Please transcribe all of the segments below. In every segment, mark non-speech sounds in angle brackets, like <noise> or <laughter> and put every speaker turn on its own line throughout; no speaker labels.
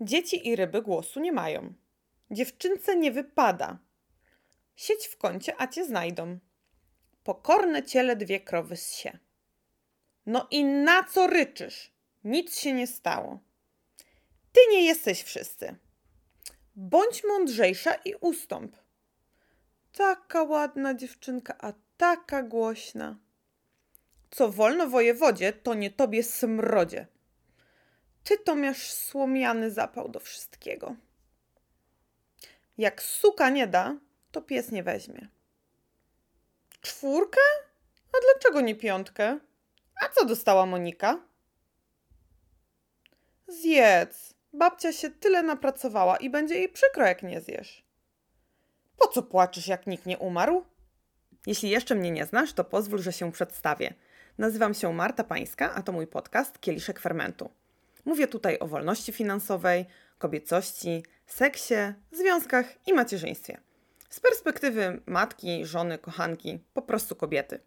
Dzieci i ryby głosu nie mają. Dziewczynce nie wypada. Siedź w kącie, a cię znajdą. Pokorne ciele dwie krowy z się. No i na co ryczysz? Nic się nie stało. Ty nie jesteś wszyscy. Bądź mądrzejsza i ustąp. Taka ładna dziewczynka, a taka głośna. Co wolno wojewodzie, to nie tobie smrodzie. Ty to masz słomiany zapał do wszystkiego. Jak suka nie da, to pies nie weźmie. Czwórkę? A dlaczego nie piątkę? A co dostała Monika? Zjedz. Babcia się tyle napracowała i będzie jej przykro, jak nie zjesz. Po co płaczesz, jak nikt nie umarł? Jeśli jeszcze mnie nie znasz, to pozwól, że się przedstawię. Nazywam się Marta Pańska, a to mój podcast Kieliszek Fermentu. Mówię tutaj o wolności finansowej, kobiecości, seksie, związkach i macierzyństwie. Z perspektywy matki, żony, kochanki, po prostu kobiety.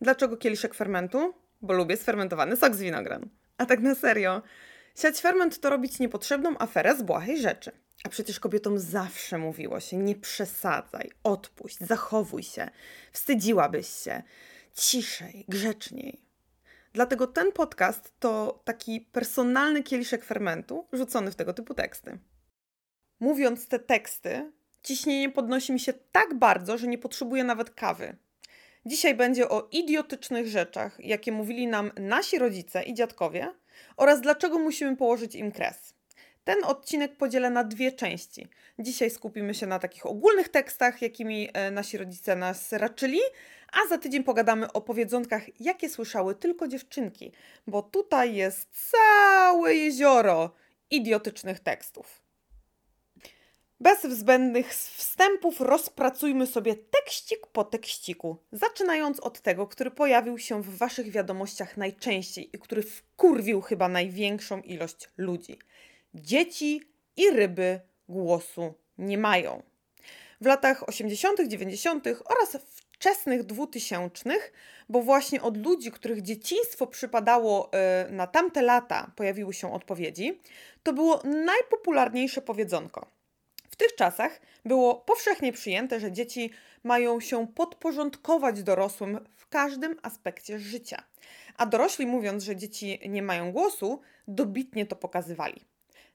Dlaczego kieliszek fermentu? Bo lubię sfermentowany sok z winogron. A tak na serio, siać ferment to robić niepotrzebną aferę z błahej rzeczy. A przecież kobietom zawsze mówiło się: nie przesadzaj, odpuść, zachowuj się, wstydziłabyś się, ciszej, grzeczniej. Dlatego ten podcast to taki personalny kieliszek fermentu rzucony w tego typu teksty. Mówiąc te teksty, ciśnienie podnosi mi się tak bardzo, że nie potrzebuję nawet kawy. Dzisiaj będzie o idiotycznych rzeczach, jakie mówili nam nasi rodzice i dziadkowie, oraz dlaczego musimy położyć im kres. Ten odcinek podzielę na dwie części. Dzisiaj skupimy się na takich ogólnych tekstach, jakimi e, nasi rodzice nas raczyli, a za tydzień pogadamy o powiedzonkach, jakie słyszały tylko dziewczynki, bo tutaj jest całe jezioro idiotycznych tekstów. Bez zbędnych wstępów rozpracujmy sobie tekścik po tekściku, zaczynając od tego, który pojawił się w Waszych wiadomościach najczęściej i który wkurwił chyba największą ilość ludzi. Dzieci i ryby głosu nie mają. W latach 80., 90. oraz wczesnych 2000, bo właśnie od ludzi, których dzieciństwo przypadało y, na tamte lata, pojawiły się odpowiedzi, to było najpopularniejsze powiedzonko. W tych czasach było powszechnie przyjęte, że dzieci mają się podporządkować dorosłym w każdym aspekcie życia. A dorośli, mówiąc, że dzieci nie mają głosu, dobitnie to pokazywali.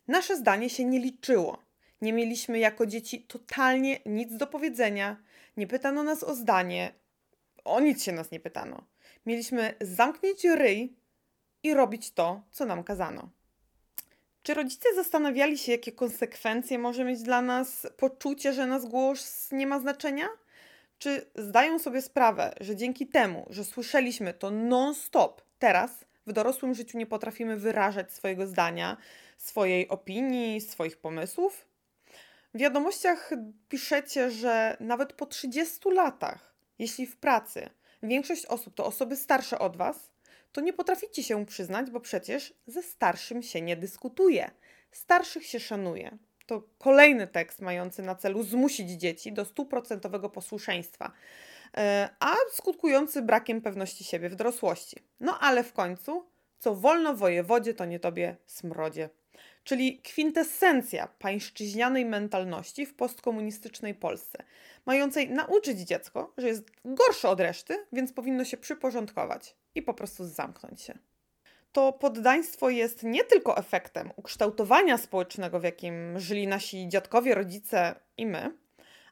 Nasze zdanie się nie liczyło. Nie mieliśmy jako dzieci totalnie nic do powiedzenia, nie pytano nas o zdanie, o nic się nas nie pytano. Mieliśmy zamknąć ryj i robić to, co nam kazano. Czy rodzice zastanawiali się, jakie konsekwencje może mieć dla nas poczucie, że nas głos nie ma znaczenia? Czy zdają sobie sprawę, że dzięki temu, że słyszeliśmy to non-stop, teraz w dorosłym życiu nie potrafimy wyrażać swojego zdania, swojej opinii, swoich pomysłów? W wiadomościach piszecie, że nawet po 30 latach, jeśli w pracy większość osób to osoby starsze od Was, to nie potraficie się przyznać, bo przecież ze starszym się nie dyskutuje. Starszych się szanuje. To kolejny tekst mający na celu zmusić dzieci do stuprocentowego posłuszeństwa, e, a skutkujący brakiem pewności siebie w dorosłości. No ale w końcu, co wolno wojewodzie, to nie tobie smrodzie czyli kwintesencja pańszczyźnianej mentalności w postkomunistycznej Polsce, mającej nauczyć dziecko, że jest gorsze od reszty, więc powinno się przyporządkować i po prostu zamknąć się. To poddaństwo jest nie tylko efektem ukształtowania społecznego, w jakim żyli nasi dziadkowie, rodzice i my,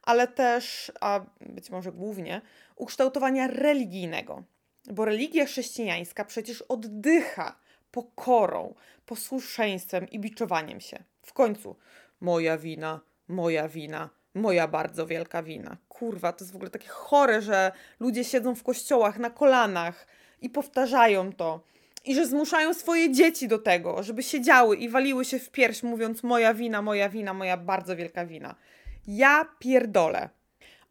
ale też, a być może głównie, ukształtowania religijnego. Bo religia chrześcijańska przecież oddycha pokorą, posłuszeństwem i biczowaniem się. W końcu, moja wina, moja wina, moja bardzo wielka wina. Kurwa, to jest w ogóle takie chore, że ludzie siedzą w kościołach na kolanach i powtarzają to. I że zmuszają swoje dzieci do tego, żeby siedziały i waliły się w pierś, mówiąc: Moja wina, moja wina, moja bardzo wielka wina. Ja pierdolę.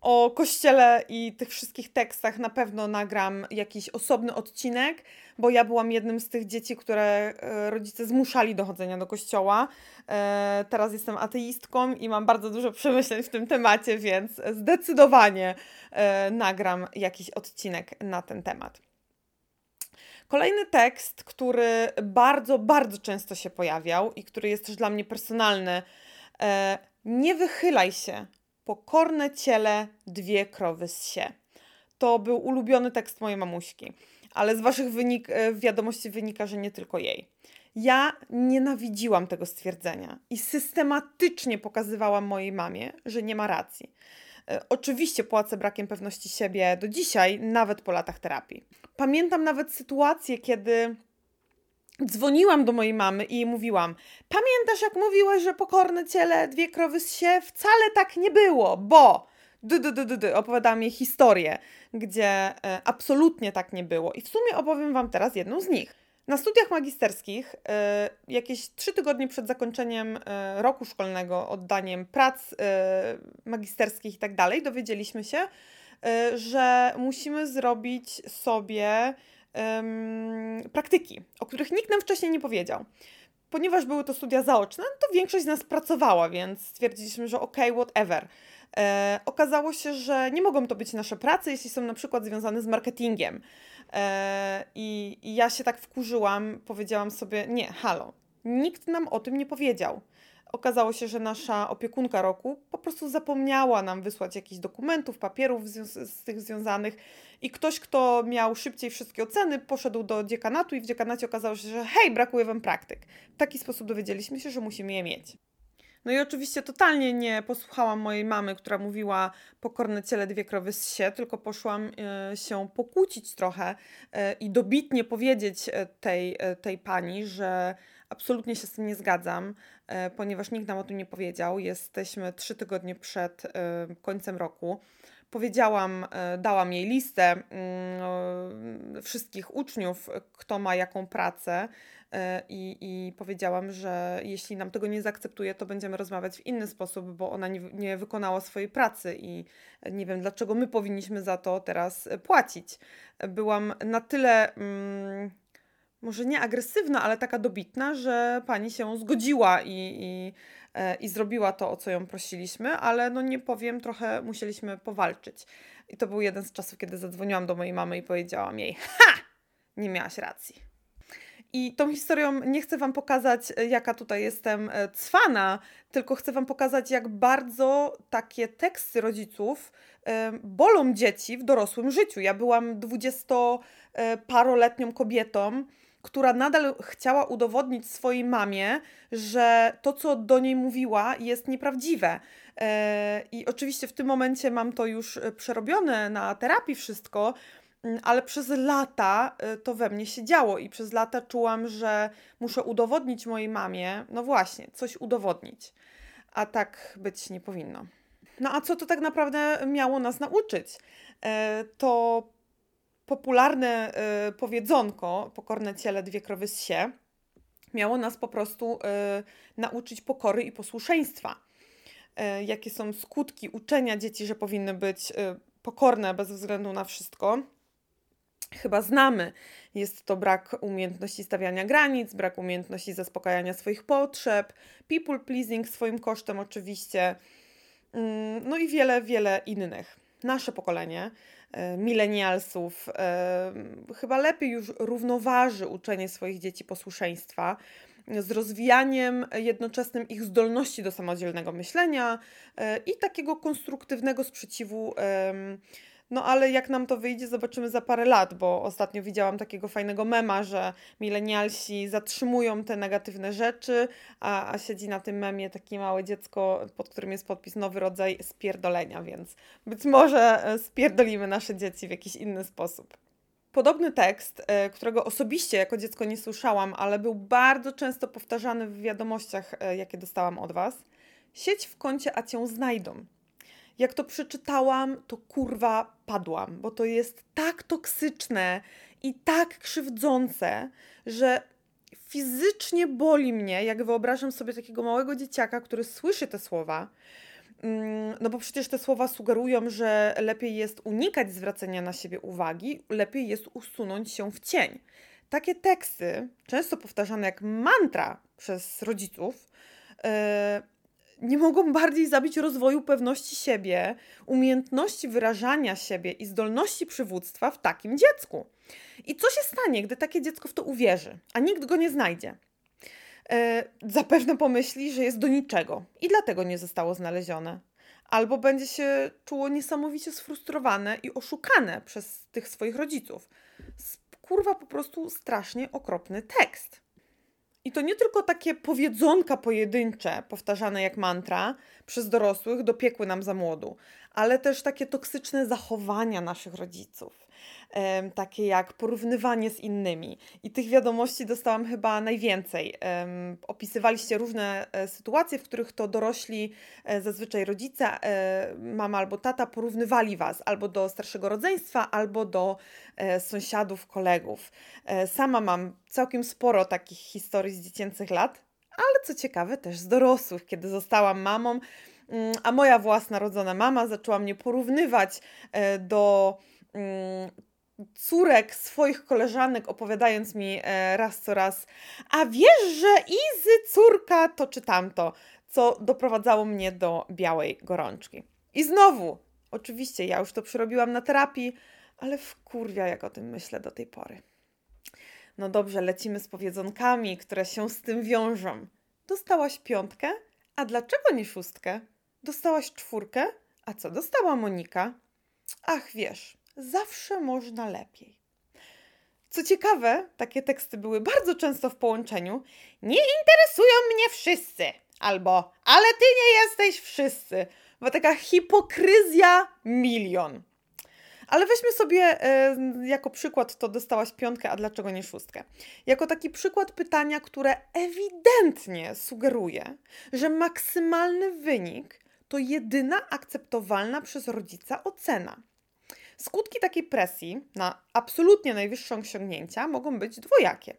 O kościele i tych wszystkich tekstach na pewno nagram jakiś osobny odcinek, bo ja byłam jednym z tych dzieci, które e, rodzice zmuszali do chodzenia do kościoła. E, teraz jestem ateistką i mam bardzo dużo przemyśleń w tym temacie, więc zdecydowanie e, nagram jakiś odcinek na ten temat. Kolejny tekst, który bardzo, bardzo często się pojawiał i który jest też dla mnie personalny. Nie wychylaj się, pokorne ciele, dwie krowy z się. To był ulubiony tekst mojej mamuśki, ale z waszych wynik, e, wiadomości wynika, że nie tylko jej. Ja nienawidziłam tego stwierdzenia i systematycznie pokazywałam mojej mamie, że nie ma racji. E, oczywiście płacę brakiem pewności siebie do dzisiaj, nawet po latach terapii. Pamiętam nawet sytuację, kiedy dzwoniłam do mojej mamy i jej mówiłam: Pamiętasz, jak mówiłaś, że pokorne ciele, dwie krowy z się? Wcale tak nie było, bo. Du, du, du, du. Opowiadałam jej historię, gdzie e, absolutnie tak nie było. I w sumie opowiem Wam teraz jedną z nich. Na studiach magisterskich, e, jakieś trzy tygodnie przed zakończeniem e, roku szkolnego, oddaniem prac e, magisterskich i tak dalej, dowiedzieliśmy się, że musimy zrobić sobie praktyki, o których nikt nam wcześniej nie powiedział. Ponieważ były to studia zaoczne, to większość z nas pracowała, więc stwierdziliśmy, że okej, okay, whatever. E, okazało się, że nie mogą to być nasze prace, jeśli są na przykład związane z marketingiem. E, i, I ja się tak wkurzyłam, powiedziałam sobie: Nie, halo, nikt nam o tym nie powiedział. Okazało się, że nasza opiekunka roku po prostu zapomniała nam wysłać jakichś dokumentów, papierów z, z, tych związanych i ktoś, kto miał szybciej wszystkie oceny, poszedł do dziekanatu i w dziekanacie okazało się, że hej, brakuje wam praktyk. W taki sposób dowiedzieliśmy się, że musimy je mieć. No i oczywiście totalnie nie posłuchałam mojej mamy, która mówiła pokorne ciele dwie krowy z się, tylko poszłam e, się pokłócić trochę e, i dobitnie powiedzieć e, tej, tej pani, że absolutnie się z tym nie zgadzam, ponieważ nikt nam o tym nie powiedział. Jesteśmy trzy tygodnie przed końcem roku powiedziałam, dałam jej listę mm, wszystkich uczniów, kto ma jaką pracę E, i, i powiedziałam, że jeśli nam tego nie zaakceptuje, to będziemy rozmawiać w inny sposób, bo ona nie, nie wykonała swojej pracy i nie wiem, dlaczego my powinniśmy za to teraz płacić. Byłam na tyle. Mm, może nie agresywna, ale taka dobitna, że pani się zgodziła i, i, e, i zrobiła to, o co ją prosiliśmy, ale no nie powiem, trochę musieliśmy powalczyć. I to był jeden z czasów, kiedy zadzwoniłam do mojej mamy i powiedziałam jej: Ha! Nie miałaś racji. I tą historią nie chcę Wam pokazać, e, jaka tutaj jestem e, cwana, tylko chcę Wam pokazać, jak bardzo takie teksty rodziców bolą dzieci w dorosłym życiu. Ja byłam dwudziestoparoletnią kobietą, która nadal chciała udowodnić swojej mamie, że to, co do niej mówiła, jest nieprawdziwe. I oczywiście w tym momencie mam to już przerobione na terapii wszystko, ale przez lata y, to we mnie się działo i przez lata czułam, że muszę udowodnić mojej mamie, no właśnie, coś udowodnić, a tak być nie powinno. No a co to tak naprawdę miało nas nauczyć? E, to popularne y, powiedzonko, pokorne ciele dwie krowy z się, miało nas po prostu y, nauczyć pokory i posłuszeństwa. E, jakie są skutki uczenia dzieci, że powinny być pokorne bez względu na wszystko chyba znamy. Jest to brak umiejętności stawiania granic, brak umiejętności zaspokajania swoich potrzeb, people pleasing swoim kosztem oczywiście, mm, no i wiele, wiele innych. Nasze pokolenie, milenialsów, e, chyba lepiej już równoważy uczenie swoich dzieci posłuszeństwa z rozwijaniem jednoczesnym ich zdolności do samodzielnego myślenia e, i takiego konstruktywnego sprzeciwu no ale jak nam to wyjdzie, zobaczymy za parę lat, bo ostatnio widziałam takiego fajnego mema, że milenialsi zatrzymują te negatywne rzeczy, a, a siedzi na tym memie takie małe dziecko, pod którym jest podpis nowy rodzaj spierdolenia, więc być może e, spierdolimy nasze dzieci w jakiś inny sposób. Podobny tekst, e, którego osobiście jako dziecko nie słyszałam, ale był bardzo często powtarzany w wiadomościach, e, jakie dostałam od Was. Siedź w kącie, a cię znajdą. Jak to przeczytałam, to kurwa padłam, bo to jest tak toksyczne i tak krzywdzące, że fizycznie boli mnie, jak wyobrażam sobie takiego małego dzieciaka, który słyszy te słowa. Mm, no bo przecież te słowa sugerują, że lepiej jest unikać zwracania na siebie uwagi, lepiej jest usunąć się w cień. Takie teksty, często powtarzane jak mantra przez rodziców, yy, nie mogą bardziej zabić rozwoju pewności siebie, umiejętności wyrażania siebie i zdolności przywództwa w takim dziecku. I co się stanie, gdy takie dziecko w to uwierzy, a nikt go nie znajdzie? E, zapewne pomyśli, że jest do niczego i dlatego nie zostało znalezione. Albo będzie się czuło niesamowicie sfrustrowane i oszukane przez tych swoich rodziców. Kurwa, po prostu strasznie okropny tekst. I to nie tylko takie powiedzonka pojedyncze, powtarzane jak mantra przez dorosłych, dopiekły nam za młodu, ale też takie toksyczne zachowania naszych rodziców takie jak porównywanie z innymi. I tych wiadomości dostałam chyba najwięcej. Opisywaliście różne e, sytuacje, w których to dorośli, e, zazwyczaj rodzice, e, mama albo tata, porównywali was albo do starszego rodzeństwa, albo do sąsiadów, kolegów. Sama mam całkiem sporo takich historii z dziecięcych lat, ale co ciekawe, też z dorosłych, kiedy zostałam mamą mm, a moja własna rodzona mama zaczęła mnie porównywać do mm, córek swoich koleżanek, opowiadając mi e, raz co raz, a wiesz, że Izy córka to czy tamto, co doprowadzało mnie do białej gorączki. I znowu, oczywiście ja już to przerobiłam na terapii, ale wkurwia jak o tym myślę do tej pory. No dobrze, lecimy z powiedzonkami, które się z tym wiążą. Dostałaś piątkę? A dlaczego nie szóstkę? Dostałaś czwórkę? A co dostała Monika? Ach, wiesz, zawsze można lepiej. Co ciekawe, takie teksty były bardzo często w połączeniu. Nie interesują mnie wszyscy. Albo, ale ty nie jesteś wszyscy. Bo taka hipokryzja milion. Ale weźmy sobie e, jako przykład, to dostałaś piątkę, a dlaczego nie szóstkę? Jako taki przykład pytania, które ewidentnie sugeruje, że maksymalny wynik to jedyna akceptowalna przez rodzica ocena. Skutki takiej presji na absolutnie najwyższe osiągnięcia mogą być dwojakie.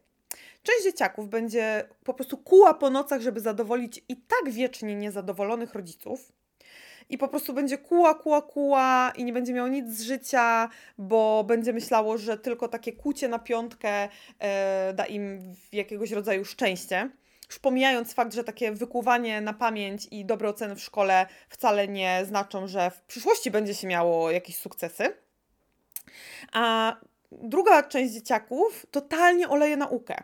Część dzieciaków będzie po prostu kuła po nocach, żeby zadowolić i tak wiecznie niezadowolonych rodziców. I po prostu będzie kuła, kuła, kuła i nie będzie miało nic z życia, bo będzie myślało, że tylko takie kucie na piątkę e, da im jakiegoś rodzaju szczęście. Już pomijając fakt, że takie wykuwanie na pamięć i dobre oceny w szkole wcale nie znaczą, że w przyszłości będzie się miało jakieś sukcesy. A druga część dzieciaków totalnie oleje naukę.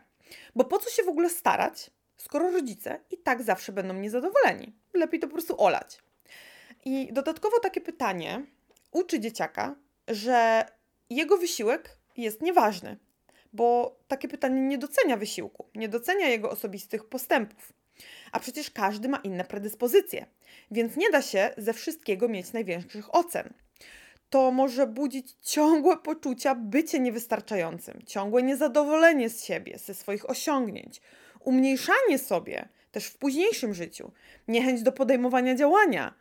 Bo po co się w ogóle starać, skoro rodzice i tak zawsze będą niezadowoleni? Lepiej to po prostu olać. I dodatkowo takie pytanie uczy dzieciaka, że jego wysiłek jest nieważny, bo takie pytanie nie docenia wysiłku, nie docenia jego osobistych postępów. A przecież każdy ma inne predyspozycje, więc nie da się ze wszystkiego mieć największych ocen to może budzić ciągłe poczucia bycia niewystarczającym, ciągłe niezadowolenie z siebie, ze swoich osiągnięć, umniejszanie sobie też w późniejszym życiu, niechęć do podejmowania działania.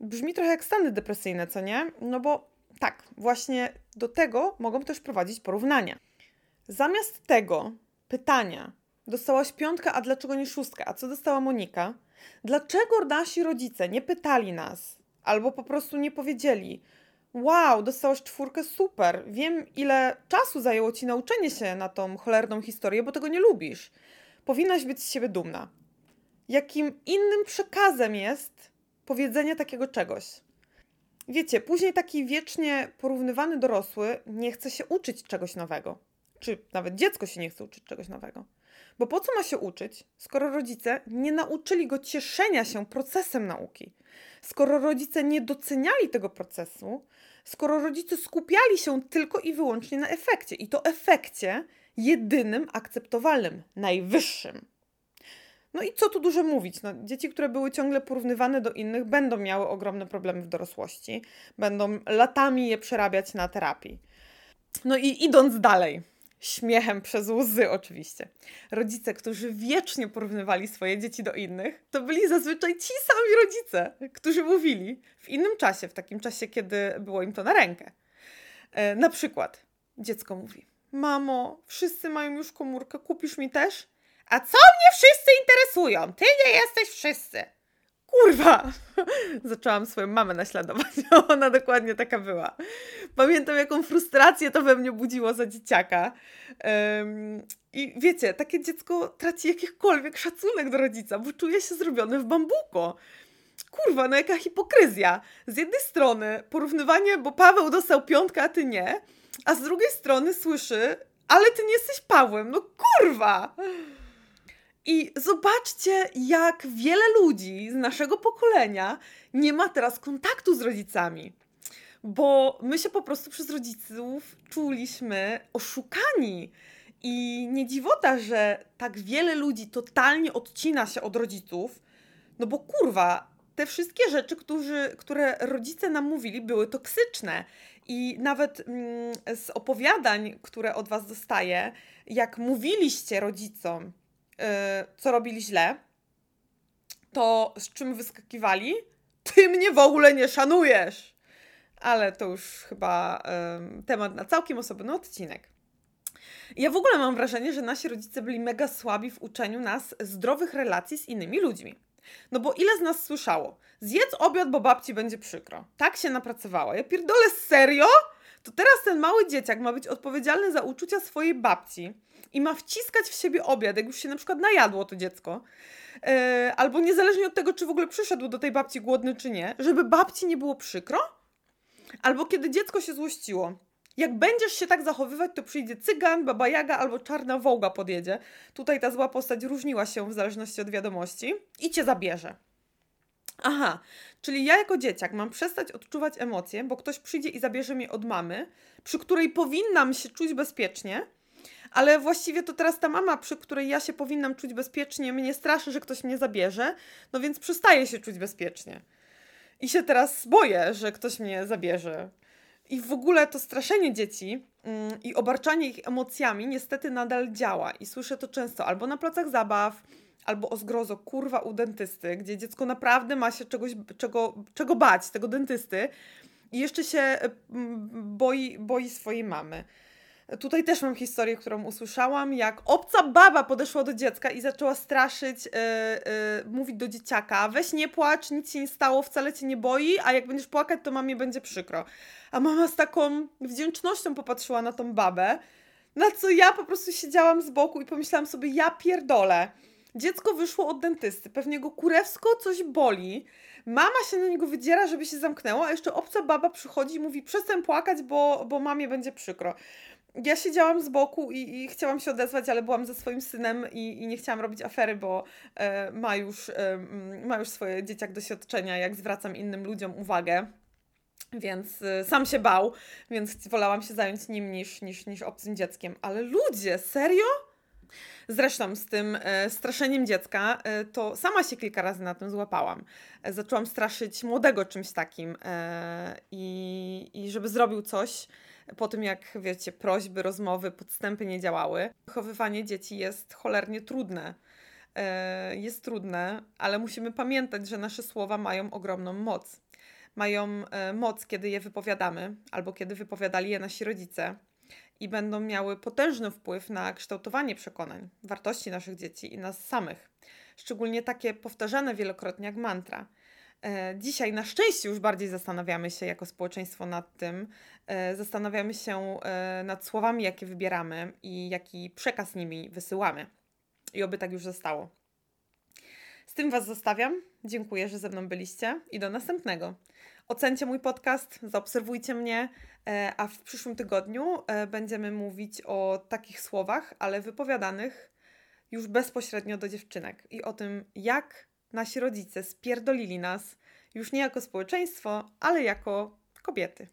Brzmi trochę jak stany depresyjne, co nie? No bo tak, właśnie do tego mogą też prowadzić porównania. Zamiast tego pytania, dostałaś piątkę, a dlaczego nie szóstkę? A co dostała Monika? Dlaczego nasi rodzice nie pytali nas, albo po prostu nie powiedzieli, Wow, dostałaś czwórkę, super. Wiem, ile czasu zajęło ci nauczenie się na tą cholerną historię, bo tego nie lubisz. Powinnaś być z siebie dumna. Jakim innym przekazem jest powiedzenie takiego czegoś? Wiecie, później taki wiecznie porównywany dorosły nie chce się uczyć czegoś nowego. Czy nawet dziecko się nie chce uczyć czegoś nowego. Bo po co ma się uczyć, skoro rodzice nie nauczyli go cieszenia się procesem nauki? Skoro rodzice nie doceniali tego procesu, skoro rodzice skupiali się tylko i wyłącznie na efekcie i to efekcie jedynym akceptowalnym, najwyższym. No i co tu dużo mówić? No, dzieci, które były ciągle porównywane do innych, będą miały ogromne problemy w dorosłości, będą latami je przerabiać na terapii. No i idąc dalej, śmiechem przez łzy oczywiście. Rodzice, którzy wiecznie porównywali swoje dzieci do innych, to byli zazwyczaj ci sami rodzice, którzy mówili w innym czasie, w takim czasie, kiedy było im to na rękę. E, na przykład dziecko mówi: Mamo, wszyscy mają już komórkę, kupisz mi też? A co mnie wszyscy interesują? Ty nie jesteś wszyscy kurwa! <laughs> Zaczęłam swoją mamę naśladować. Ona dokładnie taka była. Pamiętam, jaką frustrację to we mnie budziło za dzieciaka. Um, I wiecie, takie dziecko traci jakikolwiek szacunek do rodzica, bo czuje się zrobione w bambuko. kurwa, no jaka hipokryzja. Z jednej strony porównywanie, bo Paweł dostał piątkę, a ty nie, a z drugiej strony słyszy, ale ty nie jesteś Pawłem, no kurwa! I zobaczcie, jak wiele ludzi z naszego pokolenia nie ma teraz kontaktu z rodzicami. Bo my się po prostu przez rodziców czuliśmy oszukani. I nie dziwota, że tak wiele ludzi totalnie odcina się od rodziców, no bo kurwa, te wszystkie rzeczy, którzy, które rodzice nam mówili, były toksyczne. I nawet mm, z opowiadań, które od Was dostaję, jak mówiliście rodzicom, co robili źle, to z czym wyskakiwali? Ty mnie w ogóle nie szanujesz! Ale to już chyba yy, temat na całkiem osobny odcinek. Ja w ogóle mam wrażenie, że nasi rodzice byli mega słabi w uczeniu nas zdrowych relacji z innymi ludźmi. No bo ile z nas słyszało? Zjedz obiad, bo babci będzie przykro. Tak się napracowała. Ja pierdolę, serio? To teraz ten mały dzieciak ma być odpowiedzialny za uczucia swojej babci i ma wciskać w siebie obiad, jak już się na przykład najadło to dziecko. Yy, albo niezależnie od tego, czy w ogóle przyszedł do tej babci głodny, czy nie, żeby babci nie było przykro? Albo kiedy dziecko się złościło, jak będziesz się tak zachowywać, to przyjdzie cygan, baba jaga albo czarna wołga podjedzie. Tutaj ta zła postać różniła się w zależności od wiadomości i cię zabierze. Aha, czyli ja jako dzieciak mam przestać odczuwać emocje, bo ktoś przyjdzie i zabierze mnie od mamy, przy której powinnam się czuć bezpiecznie, ale właściwie to teraz ta mama, przy której ja się powinnam czuć bezpiecznie, mnie straszy, że ktoś mnie zabierze, no więc przestaję się czuć bezpiecznie. I się teraz boję, że ktoś mnie zabierze. I w ogóle to straszenie dzieci mm, i obarczanie ich emocjami niestety nadal działa. I słyszę to często albo na placach zabaw, albo o zgrozo, kurwa, u dentysty, gdzie dziecko naprawdę ma się czegoś, czego, czego bać, tego dentysty. I jeszcze się mm, boi, boi swojej mamy. Tutaj też mam historię, którą usłyszałam, jak obca baba podeszła do dziecka i zaczęła straszyć, yy, yy, mówić do dzieciaka, weź nie płacz, nic się nie stało, wcale cię nie boi, a jak będziesz płakać, to mamie będzie przykro. A mama z taką wdzięcznością popatrzyła na tą babę, na co ja po prostu siedziałam z boku i pomyślałam sobie, ja pierdolę. Dziecko wyszło od dentysty, pewnie go kurewsko coś boli, mama się na niego wydziera, żeby się zamknęło, a jeszcze obca baba przychodzi i mówi, przestań płakać, bo, bo mamie będzie przykro ja siedziałam z boku i, i, chciałam się odezwać, ale byłam ze swoim synem i, i nie chciałam robić afery, bo e, ma, już, e, ma już swoje dzieciak doświadczenia, jak zwracam innym ludziom uwagę. Więc e, sam się bał, więc wolałam się zająć nim niż, niż, niż obcym dzieckiem. Ale ludzie, serio? Zresztą z tym e, straszeniem dziecka, e, to sama się kilka razy na tym złapałam. E, zaczęłam straszyć młodego czymś takim i, i żeby zrobił coś, po tym jak, wiecie, prośby, rozmowy, podstępy nie działały. Wychowywanie dzieci jest cholernie trudne. Jest trudne, ale musimy pamiętać, że nasze słowa mają ogromną moc. Mają moc, kiedy je wypowiadamy, albo kiedy wypowiadali je nasi rodzice, i będą miały potężny wpływ na kształtowanie przekonań, wartości naszych dzieci i nas samych. Szczególnie takie powtarzane wielokrotnie jak mantra. E, dzisiaj na szczęście już bardziej zastanawiamy się jako społeczeństwo nad tym, e, zastanawiamy się e, nad słowami, jakie wybieramy i jaki przekaz nimi wysyłamy. I oby tak już zostało. Z tym Was zostawiam. Dziękuję, że ze mną byliście i do następnego. Ocencie mój podcast, zaobserwujcie mnie, a w przyszłym tygodniu będziemy mówić o takich słowach, ale wypowiadanych już bezpośrednio do dziewczynek i o tym, jak nasi rodzice spierdolili nas już nie jako społeczeństwo, ale jako kobiety.